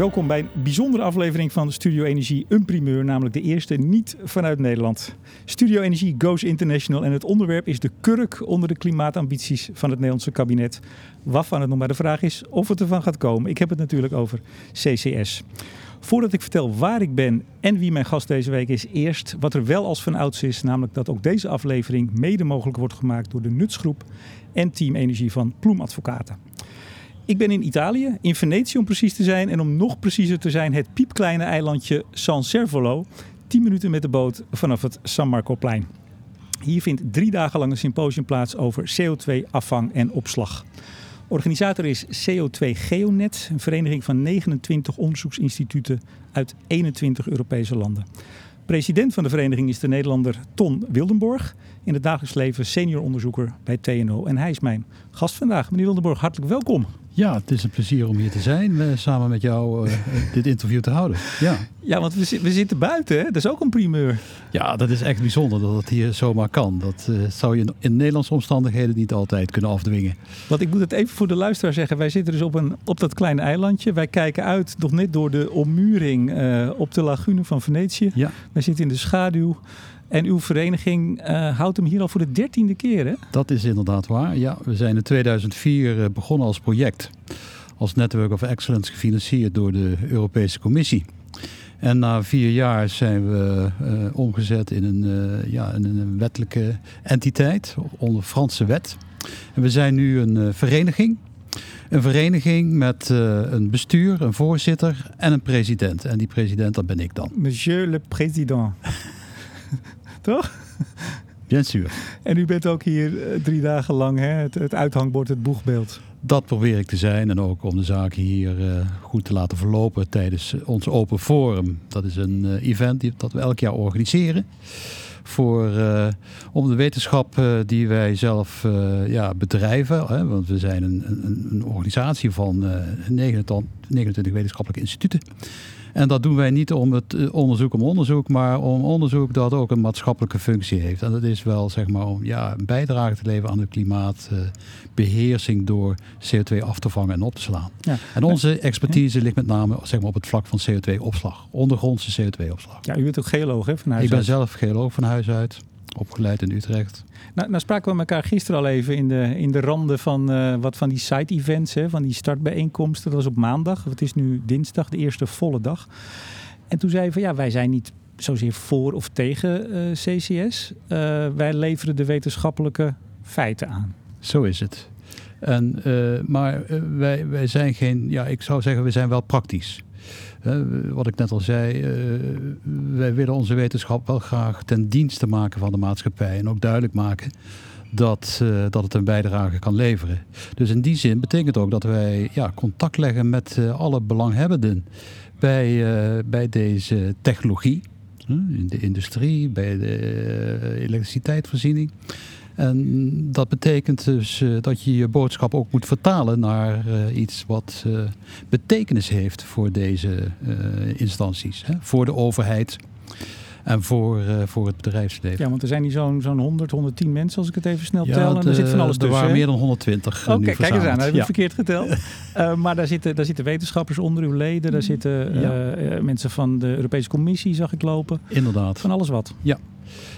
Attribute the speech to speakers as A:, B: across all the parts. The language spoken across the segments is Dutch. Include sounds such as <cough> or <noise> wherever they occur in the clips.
A: welkom bij een bijzondere aflevering van Studio Energie, een primeur, namelijk de eerste niet vanuit Nederland. Studio Energie goes international en het onderwerp is de kurk onder de klimaatambities van het Nederlandse kabinet. Waarvan het nog maar de vraag is of het ervan gaat komen. Ik heb het natuurlijk over CCS. Voordat ik vertel waar ik ben en wie mijn gast deze week is, eerst wat er wel als van ouds is, namelijk dat ook deze aflevering mede mogelijk wordt gemaakt door de Nutsgroep en Team Energie van Ploem Advocaten. Ik ben in Italië, in Venetië om precies te zijn. En om nog preciezer te zijn, het piepkleine eilandje San Servolo. 10 minuten met de boot vanaf het San Marcoplein. Hier vindt drie dagen lang een symposium plaats over CO2-afvang en opslag. Organisator is CO2 Geonet, een vereniging van 29 onderzoeksinstituten uit 21 Europese landen. President van de vereniging is de Nederlander Ton Wildenborg. In het dagelijks leven senior onderzoeker bij TNO. En hij is mijn gast vandaag. Meneer Wildenborg, hartelijk welkom.
B: Ja, het is een plezier om hier te zijn, eh, samen met jou uh, <laughs> dit interview te houden. Ja,
A: ja want we, we zitten buiten, hè? dat is ook een primeur.
B: Ja, dat is echt bijzonder dat het hier zomaar kan. Dat uh, zou je in Nederlandse omstandigheden niet altijd kunnen afdwingen.
A: Want ik moet het even voor de luisteraar zeggen. Wij zitten dus op, een, op dat kleine eilandje. Wij kijken uit, nog net door de ommuring op de lagune van Venetië. Ja. Wij zitten in de schaduw. En uw vereniging uh, houdt hem hier al voor de dertiende keer, hè?
B: Dat is inderdaad waar. Ja, we zijn in 2004 eh, begonnen als project. Als Network of Excellence gefinancierd door de Europese Commissie. En na vier jaar zijn we uh, omgezet in een, uh, ja, in een wettelijke entiteit onder Franse wet. En we zijn nu een uh, vereniging. Een vereniging met een bestuur, een voorzitter en een president. En die president, dat ben ik dan.
A: Monsieur le président. <laughs> Toch?
B: Sûr.
A: En u bent ook hier eh, drie dagen lang hè? Het, het uithangbord, het boegbeeld.
B: Dat probeer ik te zijn en ook om de zaken hier uh, goed te laten verlopen tijdens ons Open Forum. Dat is een uh, event die, dat we elk jaar organiseren. Voor, uh, om de wetenschap die wij zelf ja, bedrijven, hè, want we zijn een, een, een organisatie van 29, 29 wetenschappelijke instituten. En dat doen wij niet om het eh, onderzoek om onderzoek, maar om onderzoek dat ook een maatschappelijke functie heeft. En dat is wel zeg maar om ja, een bijdrage te leveren aan de klimaatbeheersing door CO2 af te vangen en op te slaan. Ja. En onze expertise ligt met name zeg maar, op het vlak van CO2-opslag, ondergrondse CO2-opslag.
A: Ja, u bent ook geoloog hè, van huis
B: Ik ben zelf geoloog van huis uit opgeleid in Utrecht.
A: Nou, nou spraken we elkaar gisteren al even in de, in de randen van uh, wat van die side-events, hè, van die startbijeenkomsten. Dat was op maandag. Het is nu dinsdag, de eerste volle dag. En toen zei je van ja, wij zijn niet zozeer voor of tegen uh, CCS. Uh, wij leveren de wetenschappelijke feiten aan.
B: Zo is het. En, maar wij, wij zijn geen, ja, ik zou zeggen, we zijn wel praktisch wat ik net al zei, uh, wij willen onze wetenschap wel graag ten dienste maken van de maatschappij. En ook duidelijk maken dat, uh, dat het een bijdrage kan leveren. Dus in die zin betekent ook dat wij ja, contact leggen met uh, alle belanghebbenden bij, bij deze technologie. In de industrie, bij de elektriciteitsvoorziening. En dat betekent dus uh, dat je je boodschap ook moet vertalen naar uh, iets wat uh, betekenis heeft voor deze instanties. Hè? Voor de overheid en voor, voor het bedrijfsleven.
A: Ja, want er zijn hier zo'n zo'n 100, 110 mensen als ik het even snel ja, tel. En er zit van alles
B: er
A: tussen.
B: Er waren meer dan 120
A: Oké, okay, kijk eens aan, dat heb ik ja. verkeerd geteld. <laughs> maar daar zitten, daar zitten wetenschappers onder uw leden. Daar zitten ja. mensen van de Europese Commissie, zag ik lopen.
B: Inderdaad.
A: Van alles wat.
B: Ja.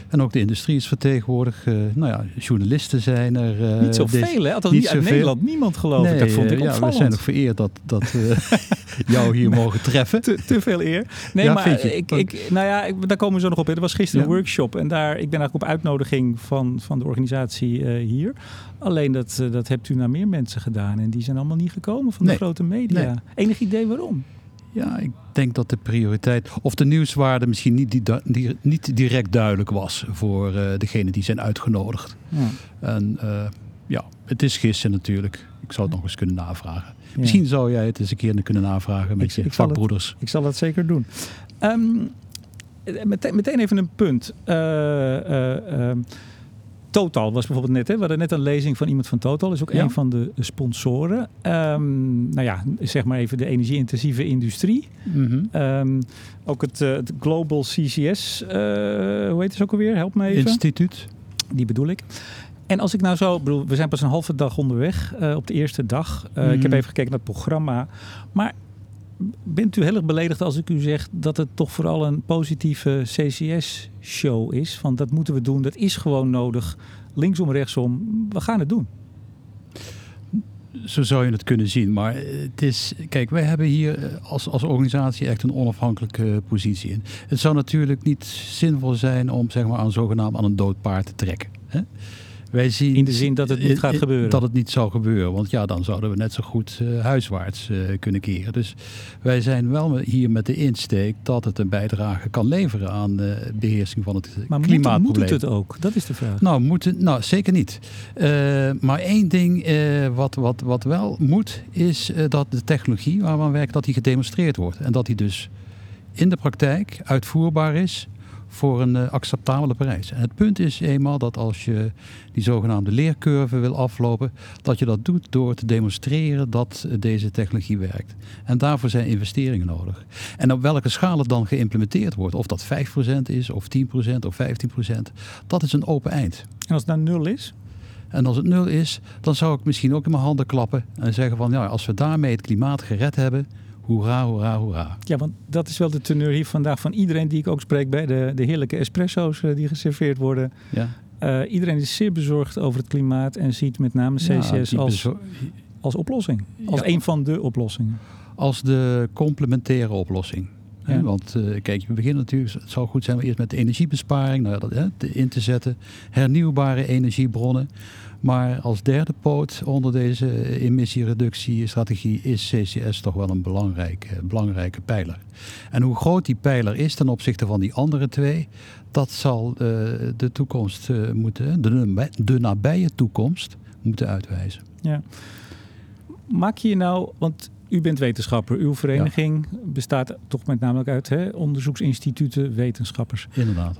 B: En ook de industrie is vertegenwoordigd. Uh, nou ja, journalisten zijn er.
A: Uh, niet zoveel, hè? Althans, niet, uit Nederland. Niemand geloof
B: nee,
A: ik. Dat vond ik
B: ja, We zijn ook vereerd dat, dat <laughs> jou hier mogen treffen.
A: Te, te veel eer. Nee, ja, maar ik, ik, nou ja, ik, daar komen we zo nog op. Er was gisteren ja. een workshop. En daar, ik ben eigenlijk op uitnodiging van, van de organisatie hier. Alleen dat, dat hebt u naar meer mensen gedaan. En die zijn allemaal niet gekomen van de grote media.
B: Nee.
A: Enig idee waarom?
B: Ja, ik denk dat de prioriteit of de nieuwswaarde misschien niet, die, die, niet direct duidelijk was voor uh, degene die zijn uitgenodigd. Ja. En uh, ja, het is gissen natuurlijk. Ik zou het nog eens kunnen navragen. Ja. Misschien zou jij het eens een keer kunnen navragen met ik, je ik vakbroeders.
A: Het, ik zal dat zeker doen. Um, meteen, meteen even een punt. Uh, Total was bijvoorbeeld net. Hè? We hadden net een lezing van iemand van Total. Is ook ja. een van de sponsoren. Um, nou ja, zeg maar even de energie-intensieve industrie. Mm -hmm. um, ook het, uh, het, Global CCS, uh, hoe heet het ook alweer? Help me even.
B: Instituut.
A: Die bedoel ik. En als ik nou zo, bedoel, we zijn pas een halve dag onderweg uh, op de eerste dag. Mm. Ik heb even gekeken naar het programma. Maar bent u heel erg beledigd als ik u zeg dat het toch vooral een positieve CCS-show is? Want dat moeten we doen, dat is gewoon nodig. Linksom, rechtsom, we gaan het doen.
B: Zo zou je het kunnen zien. Maar het is, kijk, wij hebben hier eh, als, als organisatie echt een onafhankelijke positie in. Het zou natuurlijk niet zinvol zijn om zeg maar, aan zogenaamd aan een dood paard te trekken. Hè?
A: Wij zien, in de zin dat het niet gaat gebeuren.
B: Dat het niet zou gebeuren. Want ja, dan zouden we net zo goed uh, huiswaarts uh, kunnen keren. Dus wij zijn wel hier met de insteek dat het een bijdrage kan leveren aan de beheersing van het
A: maar
B: klimaatprobleem.
A: Moet, moet het ook? Dat is de vraag.
B: Nou, moet het, nou zeker niet. Maar één ding wat, wat, wat wel moet, is dat de technologie waar we aan werken, dat die gedemonstreerd wordt. En dat die dus in de praktijk uitvoerbaar is voor een uh, acceptabele prijs. En het punt is eenmaal dat als je die zogenaamde leercurve wil aflopen, dat je dat doet door te demonstreren dat deze technologie werkt. En daarvoor zijn investeringen nodig. En op welke schaal het dan geïmplementeerd wordt, of dat 5% is, of 10% of 15%, dat is een open eind.
A: En als het nou nul is?
B: En als het nul is, dan zou ik misschien ook in mijn handen klappen en zeggen van ja, als we daarmee het klimaat gered hebben, Hoera, hoera, hoera.
A: Ja, want dat is wel de teneur hier vandaag van iedereen die ik ook spreek bij de, de heerlijke espresso's uh, die geserveerd worden. Ja. Uh, iedereen is zeer bezorgd over het klimaat en ziet met name CCS ja, als, als oplossing. Als ja. een van de oplossingen.
B: Als de complementaire oplossing. Ja. Want uh, kijk, we beginnen natuurlijk, het zou goed zijn om eerst met de energiebesparing nou, dat, hè, in te zetten. Hernieuwbare energiebronnen. Maar als derde poot onder deze emissiereductiestrategie is CCS toch wel een belangrijke, belangrijke pijler. En hoe groot die pijler is ten opzichte van die andere twee, dat zal uh, de toekomst uh, moeten, de, de nabije toekomst, moeten uitwijzen.
A: Ja. Maak je nou, want u bent wetenschapper. Uw vereniging ja. bestaat toch met namelijk uit hè, onderzoeksinstituten, wetenschappers.
B: Inderdaad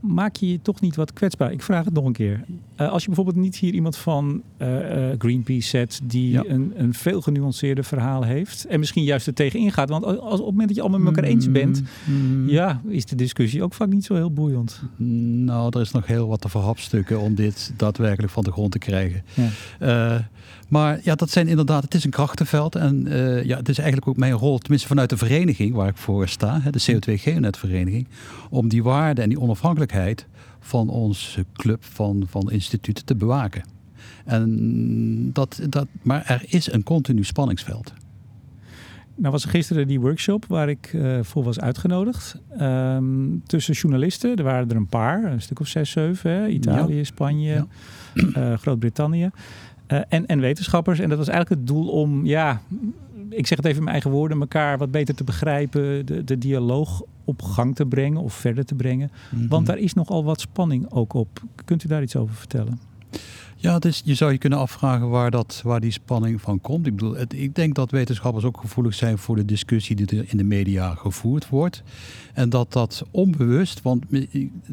A: maak je je toch niet wat kwetsbaar? Ik vraag het nog een keer. Uh, als je bijvoorbeeld niet hier iemand van uh, uh, Greenpeace zet die ja. een, een veel genuanceerder verhaal heeft en misschien juist er tegen ingaat. Want als, op het moment dat je allemaal met elkaar eens bent, mm. ja, is de discussie ook vaak niet zo heel boeiend.
B: Nou, er is nog heel wat te verhapstukken om dit daadwerkelijk van de grond te krijgen. Ja. Maar ja, dat zijn inderdaad, het is een krachtenveld. En uh, ja, het is eigenlijk ook mijn rol, tenminste vanuit de vereniging waar ik voor sta, hè, de CO2-Geonet-vereniging, om die waarde en die onafhankelijkheid van onze club van, van instituten te bewaken. En dat, dat, maar er is een continu spanningsveld.
A: Nou was er gisteren die workshop waar ik uh, voor was uitgenodigd. Um, tussen journalisten, er waren er een paar, een stuk of zes, zeven. Hè? Italië, ja. Spanje, ja. Uh, Groot-Brittannië. Uh, en, en wetenschappers. En dat was eigenlijk het doel om, ja, ik zeg het even in mijn eigen woorden, elkaar wat beter te begrijpen, de, de dialoog op gang te brengen of verder te brengen. Mm -hmm. Want daar is nogal wat spanning ook op. Kunt u daar iets over vertellen?
B: Ja, dus je zou je kunnen afvragen waar, dat, waar die spanning van komt. Ik bedoel, het, ik denk dat wetenschappers ook gevoelig zijn voor de discussie die er in de media gevoerd wordt. En dat dat onbewust, want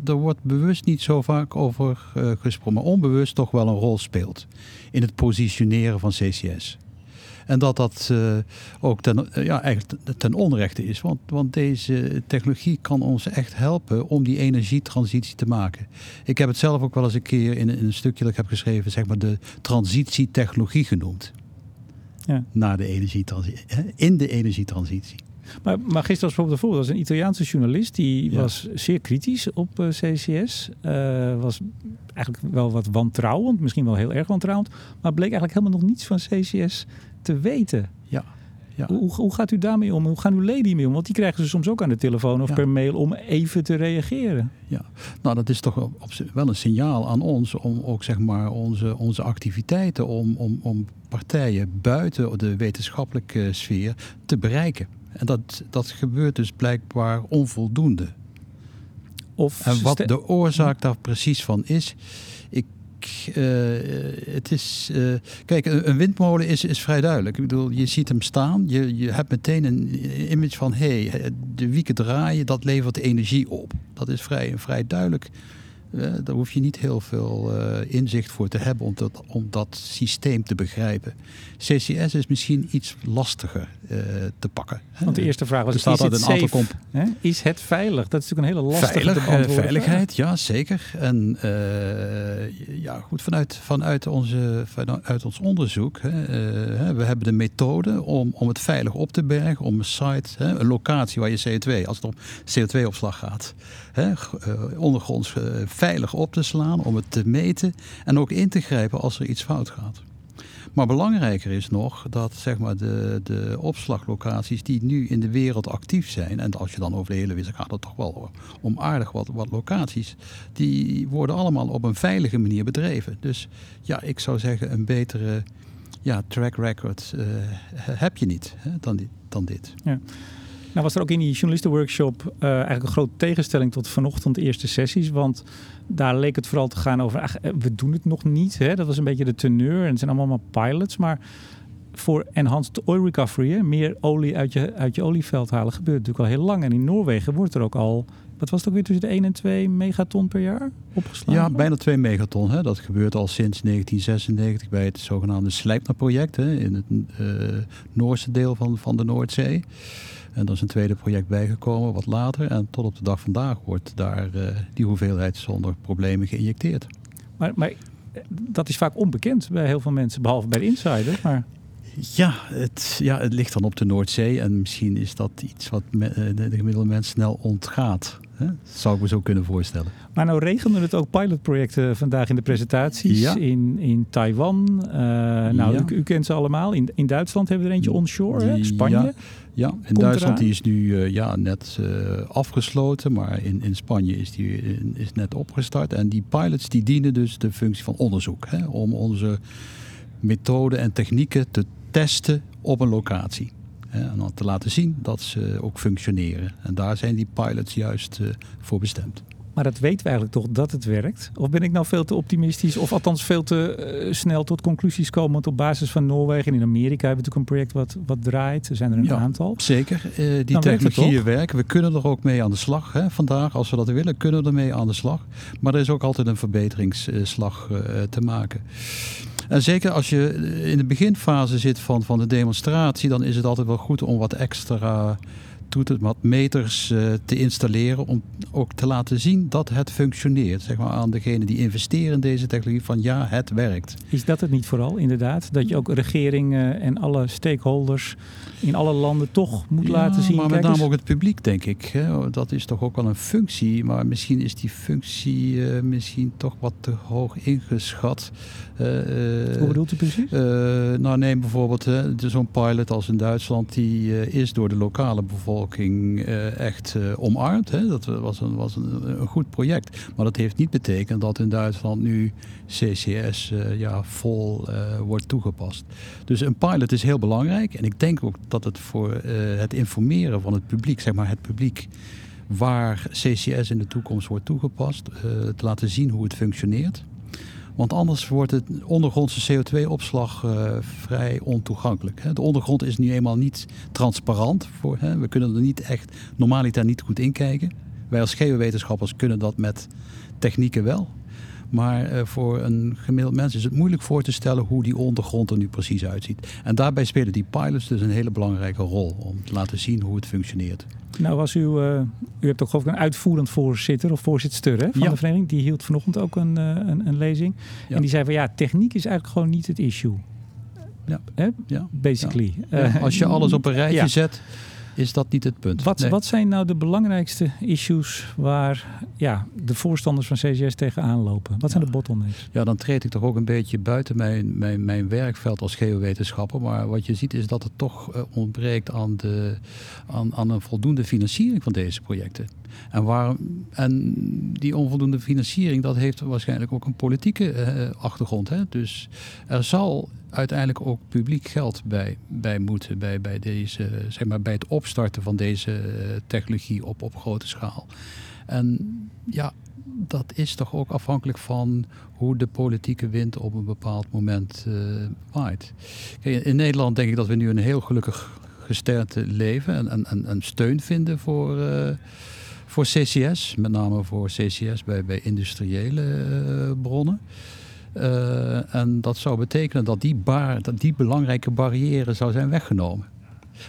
B: er wordt bewust niet zo vaak over uh, gesproken, maar onbewust toch wel een rol speelt in het positioneren van CCS. En dat dat uh, ook ten, uh, ja, eigenlijk ten onrechte is. Want, want deze technologie kan ons echt helpen om die energietransitie te maken. Ik heb het zelf ook wel eens een keer in, in een stukje dat ik heb geschreven, zeg maar de transitietechnologie genoemd. Ja. Naar de energietransitie, in de energietransitie.
A: Maar, maar gisteren was bijvoorbeeld een voorbeeld. was een Italiaanse journalist. Die ja. was zeer kritisch op uh, CCS. Uh, was eigenlijk wel wat wantrouwend. Misschien wel heel erg wantrouwend. Maar bleek eigenlijk helemaal nog niets van CCS te weten.
B: Ja. Ja.
A: Hoe, hoe gaat u daarmee om? Hoe gaan uw leden hiermee om? Want die krijgen ze soms ook aan de telefoon of ja. per mail om even te reageren.
B: Ja, nou dat is toch op, wel een signaal aan ons om ook zeg maar onze, onze activiteiten, om, om, om partijen buiten de wetenschappelijke sfeer te bereiken. En dat, dat gebeurt dus blijkbaar onvoldoende. Of en wat de oorzaak daar precies van is, ik, uh, het is, uh, kijk, een, een, windmolen is, is vrij duidelijk. Ik bedoel, je ziet hem staan, je, je hebt meteen een image van, hé, hey, de wieken draaien, dat levert energie op. Dat is vrij, vrij duidelijk daar hoef je niet heel veel inzicht voor te hebben om dat, om dat systeem te begrijpen. CCS is misschien iets lastiger te pakken.
A: Want de eerste vraag was: is, het een safe, is het veilig? Dat is natuurlijk een hele lastige
B: Veilig, Veiligheid, ja zeker. En ja, goed, vanuit, vanuit, onze, vanuit ons onderzoek, hè, we hebben de methode om, om het veilig op te bergen, om een site, hè, een locatie waar je CO2, als het om CO2-opslag gaat, hè, eh, ondergronds uh, veilig op te slaan, om het te meten en ook in te grijpen als er iets fout gaat. Maar belangrijker is nog dat zeg maar, de, de opslaglocaties die nu in de wereld actief zijn, en als je dan over de hele wereld gaat het toch wel om aardig wat, wat locaties, die worden allemaal op een veilige manier bedreven. Dus ja, ik zou zeggen een betere ja, track record uh, heb je niet hè, dan, dit, dan dit. Ja.
A: Nou was er ook in die journalistenworkshop uh, eigenlijk een grote tegenstelling tot vanochtend de eerste sessies. Want daar leek het vooral te gaan over, eh, we doen het nog niet. Hè? Dat was een beetje de teneur en het zijn allemaal maar pilots. Maar voor enhanced oil recovery, meer olie uit je, uit je olieveld halen, gebeurt natuurlijk al heel lang. En in Noorwegen wordt er ook al wat was het ook weer tussen de 1 en 2 megaton per jaar opgeslagen?
B: Ja, bijna 2 megaton. Hè. Dat gebeurt al sinds 1996 bij het zogenaamde Slijpner-project in het uh, Noorse deel van, van de Noordzee. En er is een tweede project bijgekomen, wat later. En tot op de dag vandaag wordt daar uh, die hoeveelheid zonder problemen geïnjecteerd.
A: Maar, maar eh, dat is vaak onbekend bij heel veel mensen, behalve bij de insider. Maar...
B: Ja het, ja, het ligt dan op de Noordzee en misschien is dat iets wat de, de gemiddelde mens snel ontgaat. Hè? Zou ik me zo kunnen voorstellen.
A: Maar nou regenden het ook pilotprojecten vandaag in de presentaties. Ja. In, in Taiwan. Uh, nou, u, u, kent ze allemaal. In, in Duitsland hebben we er eentje onshore. Hè? Spanje.
B: Ja, ja. in Duitsland die is nu uh, ja, net uh, afgesloten. Maar in, in Spanje is die is net opgestart. En die pilots die dienen dus de functie van onderzoek. Hè? Om onze methoden en technieken te testen op een locatie. En dan te laten zien dat ze ook functioneren. En daar zijn die pilots juist eh, voor bestemd.
A: Maar dat weten we eigenlijk toch dat het werkt? Of ben ik nou veel te optimistisch? Of althans veel te uh, snel tot conclusies komen? Want op basis van Noorwegen en in Amerika hebben we natuurlijk een project wat, wat draait. Er zijn er een
B: ja,
A: aantal.
B: Zeker. Uh, die technologieën werken. We kunnen er ook mee aan de slag. Hè. Vandaag, als we dat willen, kunnen we ermee aan de slag. Maar er is ook altijd een verbeteringsslag uh, te maken. En zeker als je in de beginfase zit van, van de demonstratie, dan is het altijd wel goed om wat extra wat meters uh, te installeren om ook te laten zien dat het functioneert. Zeg maar aan degene die investeren in deze technologie van ja, het werkt.
A: Is dat het niet vooral inderdaad? Dat je ook regeringen en alle stakeholders in alle landen toch moet laten zien.
B: Maar met name ook het publiek, denk ik. Hè. Dat is toch ook wel een functie. Maar misschien is die functie uh, misschien toch wat te hoog ingeschat.
A: Uh, Hoe bedoelt u precies?
B: nou, neem bijvoorbeeld zo'n pilot als in Duitsland. Die is door de lokale bevolking uh, echt uh, omarmd. Hè. Dat was, een, was een, een, goed project. Maar dat heeft niet betekend dat in Duitsland nu CCS eh, ja, vol wordt toegepast. Dus een pilot is heel belangrijk. En ik denk ook dat het voor het informeren van het publiek, zeg maar het publiek waar CCS in de toekomst wordt toegepast, te laten zien hoe het functioneert. Want anders wordt het ondergrondse CO2-opslag uh, eh, vrij ontoegankelijk. De ondergrond is nu eenmaal niet transparant. Voor, hè. We kunnen er niet echt normaliter niet goed in kijken. Wij als geowetenschappers kunnen dat met technieken wel. Maar uh, voor een gemiddeld mens is het moeilijk voor te stellen hoe die ondergrond er nu precies uitziet. En daarbij spelen die pilots dus een hele belangrijke rol om te laten zien hoe het functioneert.
A: Nou was u, uh, u hebt toch geloof ik een uitvoerend voorzitter of voorzitter hè, van ja. de vereniging. Die hield vanochtend ook een, uh, een, een, lezing. Ja. En die zei van ja, techniek is eigenlijk gewoon niet het issue. Ja. Hè? ja. Basically.
B: als je alles op een rijtje <laughs> zet is dat niet het punt.
A: Wat, wat zijn nou de belangrijkste issues waar ja, de voorstanders van CCS tegenaan lopen? Wat zijn de bottlenecks?
B: Ja, dan treed ik toch ook een beetje buiten mijn, mijn, mijn werkveld als geowetenschapper. Maar wat je ziet is dat het toch uh, ontbreekt aan, de, aan, aan een voldoende financiering van deze projecten. En, waar, en die onvoldoende financiering, dat heeft waarschijnlijk ook een politieke uh, achtergrond. Hè? Dus er zal uiteindelijk ook publiek geld bij, bij moeten bij, bij, deze, zeg maar, bij het opstarten van deze eh, technologie op, op grote schaal. En ja, dat is toch ook afhankelijk van hoe de politieke wind op een bepaald moment uh, waait. Kijk, in Nederland denk ik dat we nu een heel gelukkig gesternte leven en, en, en, steun vinden voor, voor CCS, met name voor CCS bij, bij industriële bronnen. en dat zou betekenen dat die, bar, dat die belangrijke barrière zou zijn weggenomen.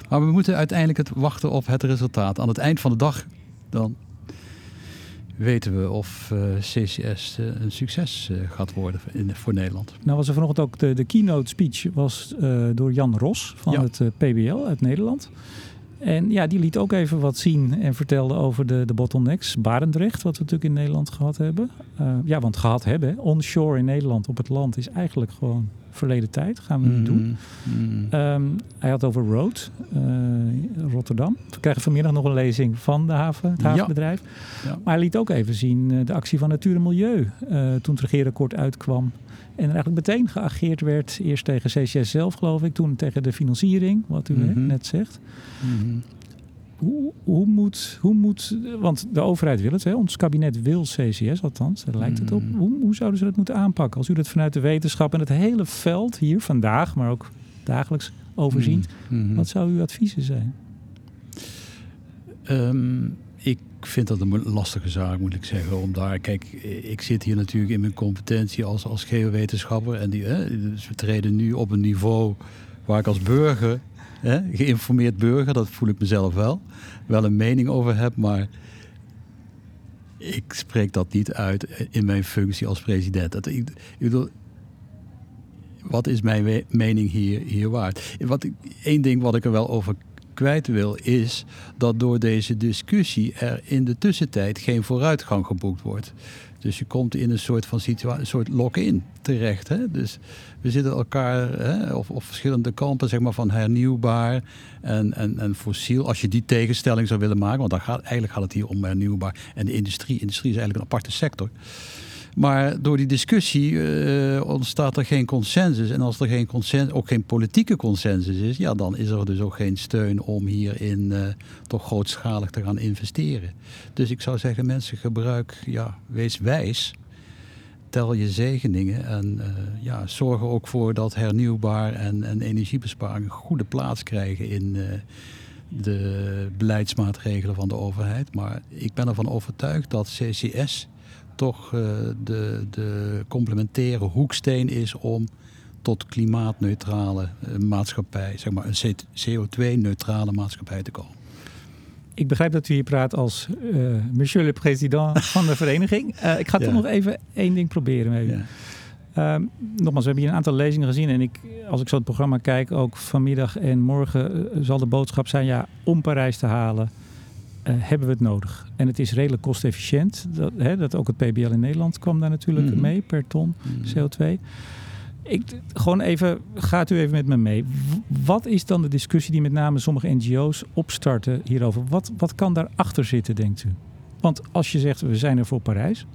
B: Maar we moeten uiteindelijk het wachten op het resultaat. Aan het eind van de dag dan weten we of uh, eh, CCS uh, eh, een succes gaat worden in, voor Nederland.
A: Nou was er vanochtend ook de, de keynote speech was door Jan Ros van ja. het PBL uit Nederland. En ja, die liet ook even wat zien en vertelde over de, de bottlenecks. Barendrecht, wat we natuurlijk in Nederland gehad hebben. ja, want gehad hebben, onshore in Nederland op het land is eigenlijk gewoon verleden tijd. Gaan we niet doen. Mm-hmm. Mm-hmm. Ehm, hij had over Road, uh, Rotterdam. We krijgen vanmiddag nog een lezing van de haven, het havenbedrijf. Ja. Maar hij liet ook even zien uh, de actie van Natuur en Milieu. Uh, toen het regeerakkoord uitkwam. En er eigenlijk meteen geageerd werd. Eerst tegen CCS zelf, geloof ik. Toen tegen de financiering, wat u mm-hmm. net zegt. Hoe, hoe, moet, hoe moet, want de overheid wil het, hè? ons kabinet wil CCS althans, daar lijkt het op. Mm. Hoe, hoe zouden ze dat moeten aanpakken? Als u dat vanuit de wetenschap en het hele veld hier vandaag, maar ook dagelijks overziet, mm. Mm-hmm. wat zou uw adviezen zijn?
B: Ehm, ik vind dat een lastige zaak, moet ik zeggen. Om daar, kijk, ik zit hier natuurlijk in mijn competentie als, als geowetenschapper. En die, hè, dus we treden nu op een niveau waar ik als burger geïnformeerd burger, dat voel ik mezelf wel, wel een mening over heb, maar ik spreek dat niet uit in mijn functie als president. Dat, ik, ik bedoel, wat is mijn mening hier, hier waard? Wat één ding wat ik er wel over kwijt wil, is dat door deze discussie er in de tussentijd geen vooruitgang geboekt wordt. Dus je komt in een soort van situatie, een soort lock-in terecht. Hè? Dus we zitten elkaar, hè, of, verschillende kampen zeg maar, van hernieuwbaar en, en, en fossiel. Als je die tegenstelling zou willen maken, want dan gaat, eigenlijk gaat het hier om hernieuwbaar. En de industrie, industrie is eigenlijk een aparte sector. Maar door die discussie uh, ontstaat er geen consensus. En als er geen consensus, ook geen politieke consensus is, ja, dan is er dus ook geen steun om hierin uh, toch grootschalig te gaan investeren. Dus ik zou zeggen, mensen gebruik, ja, wees wijs. Tel je zegeningen en uh, ja, zorg er ook voor dat hernieuwbaar en, en energiebesparing een goede plaats krijgen in de beleidsmaatregelen van de overheid. Maar ik ben ervan overtuigd dat CCS toch uh, de, de complementaire hoeksteen is om tot klimaatneutrale uh, maatschappij, zeg maar een CO2-neutrale maatschappij te komen.
A: Ik begrijp dat u hier praat als uh, monsieur le président van de vereniging. <laughs> ik ga toch nog even één ding proberen met u. Ja. Uh, nogmaals, we hebben hier een aantal lezingen gezien. En ik, als ik zo het programma kijk, ook vanmiddag en morgen zal de boodschap zijn: ja, om Parijs te halen, uh, hebben we het nodig. En het is redelijk kostefficiënt. Dat, hè, dat ook het PBL in Nederland kwam daar natuurlijk mhm. mee per ton mhm. CO2. Ik, gewoon even, gaat u even met me mee. Wat is dan de discussie die met name sommige NGO's opstarten hierover? Wat, wat kan daarachter zitten, denkt u? Want als je zegt, we zijn er voor Parijs,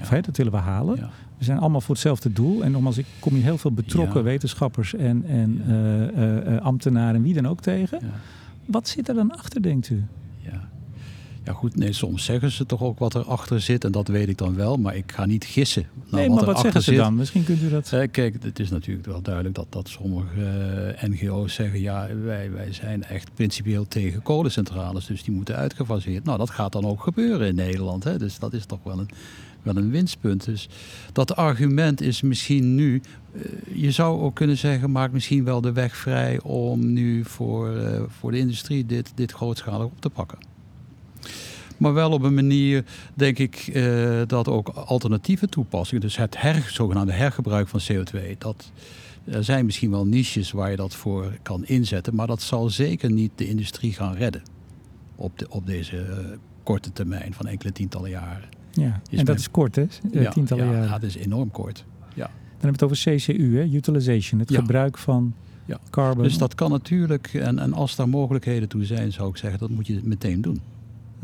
A: of, hè, dat willen we halen. We zijn allemaal voor hetzelfde doel. En nogmaals, ik kom hier heel veel betrokken wetenschappers en, en uh, uh, ambtenaren en wie dan ook tegen. Wat zit er dan achter, denkt u?
B: Ja goed, nee, soms zeggen ze toch ook wat erachter zit en dat weet ik dan wel, maar ik ga niet gissen.
A: nee, wat maar wat zeggen ze dan? Misschien kunt u dat...
B: Eh, kijk, het is natuurlijk wel duidelijk dat, dat sommige uh, NGO's zeggen, ja, wij, wij zijn echt principieel tegen kolencentrales, dus die moeten uitgefaseerd. Nou, dat gaat dan ook gebeuren in Nederland, hè? dus dat is toch wel een, wel een winstpunt. Dus dat argument is misschien nu, uh, je zou ook kunnen zeggen, maakt misschien wel de weg vrij om nu voor, uh, voor de industrie dit, dit grootschalig op te pakken. Maar wel op een manier, denk ik, uh, dat ook alternatieve toepassingen, dus het her, zogenaamde hergebruik van CO2, dat, er zijn misschien wel niches waar je dat voor kan inzetten, maar dat zal zeker niet de industrie gaan redden op, de, op deze uh, korte termijn van enkele tientallen jaren.
A: Ja, en dat is kort, hè?
B: Ja,
A: tientallen
B: ja,
A: jaren.
B: Ja, dat is enorm kort. Ja.
A: Dan hebben we het over CCU, hè? utilization, het gebruik van ja. carbon.
B: Dus dat kan natuurlijk, en, en als daar mogelijkheden toe zijn, zou ik zeggen, dat moet je meteen doen.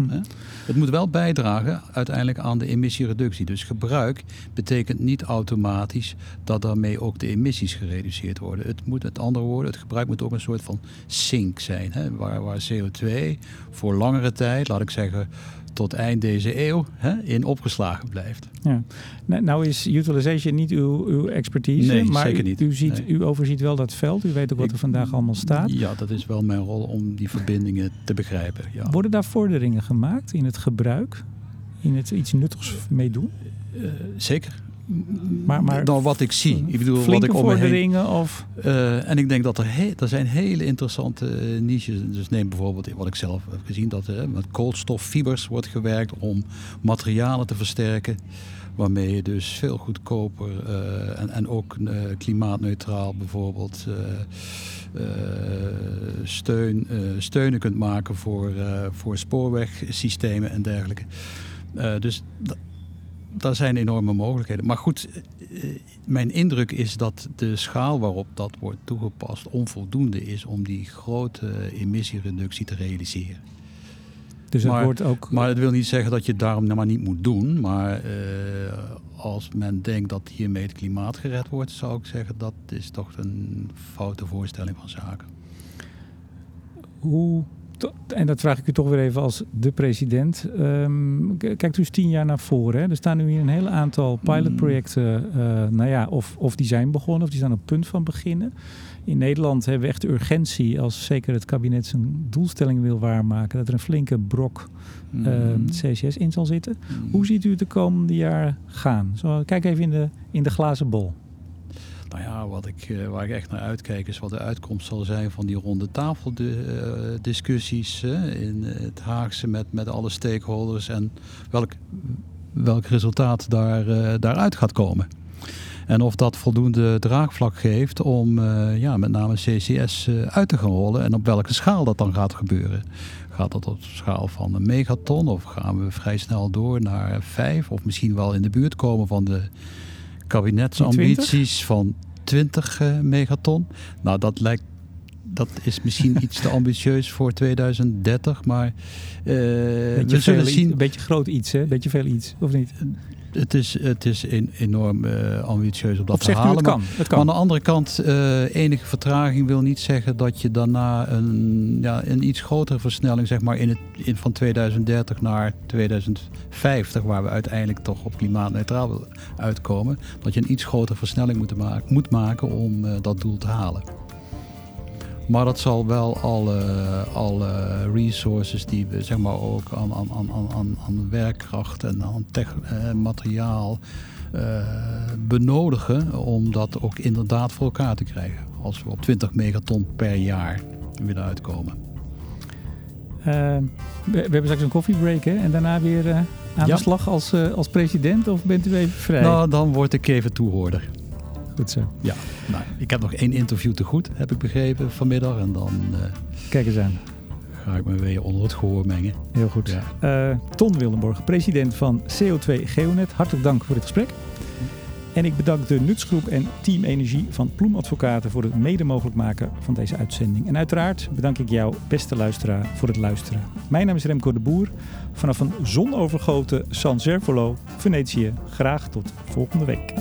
B: Hm. Het moet wel bijdragen uiteindelijk aan de emissiereductie. Dus gebruik betekent niet automatisch dat daarmee ook de emissies gereduceerd worden. Het moet met andere woorden, het gebruik moet ook een soort van sink zijn. Hè? Waar, waar CO2 voor langere tijd, laat ik zeggen tot eind deze eeuw hè, in opgeslagen blijft.
A: Ja. Nou, is utilization niet uw, uw expertise,
B: Nee,
A: maar
B: zeker
A: u-
B: niet.
A: U, ziet,
B: Nee.
A: u overziet wel dat veld. U weet ook wat er vandaag allemaal staat.
B: Ja, dat is wel mijn rol om die verbindingen te begrijpen. Ja.
A: Worden daar vorderingen gemaakt in het gebruik? In het iets nuttigs mee doen?
B: Eh, zeker.
A: Maar- maar-
B: Dan wat ik zie. Ik bedoel, wat ik om me heen
A: vorderingen of...
B: Eh, en ik denk dat er, he- er zijn hele interessante eh, niches. Dus neem bijvoorbeeld wat ik zelf heb gezien, dat er met koolstoffibers wordt gewerkt om materialen te versterken. Waarmee je dus veel goedkoper eh, en, en ook eh, klimaatneutraal bijvoorbeeld eh, eh, steun, eh, steunen kunt maken voor, eh, voor spoorwegsystemen en dergelijke. Eh, dus daar zijn enorme mogelijkheden. Maar goed, eh, mijn indruk is dat de schaal waarop dat wordt toegepast onvoldoende is om die grote emissiereductie te realiseren.
A: Dus het
B: Maar-
A: wordt ook...
B: Maar dat wil niet zeggen dat je het daarom nou maar niet moet doen. Maar eh, als men denkt dat hiermee het klimaat gered wordt, zou ik zeggen dat is toch een foute voorstelling van zaken.
A: Hoe, en dat vraag ik u toch weer even als de president. K- kijkt u eens tien jaar naar voren. Hè? Er staan nu hier een heel aantal pilotprojecten. eh, nou ja, of, of die zijn begonnen of die staan op punt van beginnen. In Nederland hebben we echt de urgentie als zeker het kabinet zijn doelstelling wil waarmaken. Dat er een flinke brok ehm, CCS in zal zitten. Hoe ziet u het de komende jaar gaan? Zo, kijk even in de, in de glazen bol.
B: Nou ja, wat ik, eh, waar ik echt naar uitkijk is wat de uitkomst zal zijn van die ronde tafel de, eh, discussies eh, in het Haagse met, met alle stakeholders en welk, welk resultaat daar, daaruit gaat komen. En of dat voldoende draagvlak geeft om ja, met name CCS uit te gaan rollen en op welke schaal dat dan gaat gebeuren. Gaat dat op schaal van een megaton of gaan we vrij snel door naar vijf of misschien wel in de buurt komen van de kabinetsambities van 20 eh, megaton. Nou, dat lijkt. Dat is misschien iets te ambitieus voor 2030, maar eh, we zullen zien.
A: Een beetje groot iets, hè? Beetje veel iets, of niet?
B: Het is, het is een, enorm eh, ambitieus om dat te halen.
A: het
B: maar-
A: kan? Het
B: maar
A: kan.
B: aan de andere kant, eh, enige vertraging wil niet zeggen dat je daarna een, ja, een iets grotere versnelling, zeg maar, in het, in, van 2030 naar 2050, waar we uiteindelijk toch op klimaatneutraal willen uitkomen, dat je een iets grotere versnelling moet, maken, moet maken om eh, dat doel te halen. Maar dat zal wel alle, alle resources die we zeg maar ook aan, aan, aan, aan- aan, aan werkkracht en aan tech, eh, materiaal eh, benodigen om dat ook inderdaad voor elkaar te krijgen. Als we op 20 megaton per jaar willen uitkomen.
A: Eh, we, we hebben straks een koffiebreak hè? en daarna weer eh, aan
B: Ja.
A: de slag als, eh, als president of bent u even vrij?
B: Nou, dan word ik even toehoorder.
A: Goed zo.
B: Ja, nou, ik heb nog één interview te goed, heb ik begrepen vanmiddag. En dan eh,
A: Kijk eens aan.
B: ga ik me weer onder het gehoor mengen.
A: Heel goed.
B: Ja.
A: Eh, Ton Wildenborg, president van CO2 Geonet. Hartelijk dank voor dit gesprek. En ik bedank de Nutsgroep en Team Energie van Ploem Advocaten voor het mede mogelijk maken van deze uitzending. En uiteraard bedank ik jou, beste luisteraar, voor het luisteren. Mijn naam is Remco de Boer. Vanaf een zonovergoten San Servolo, Venetië. Graag tot volgende week.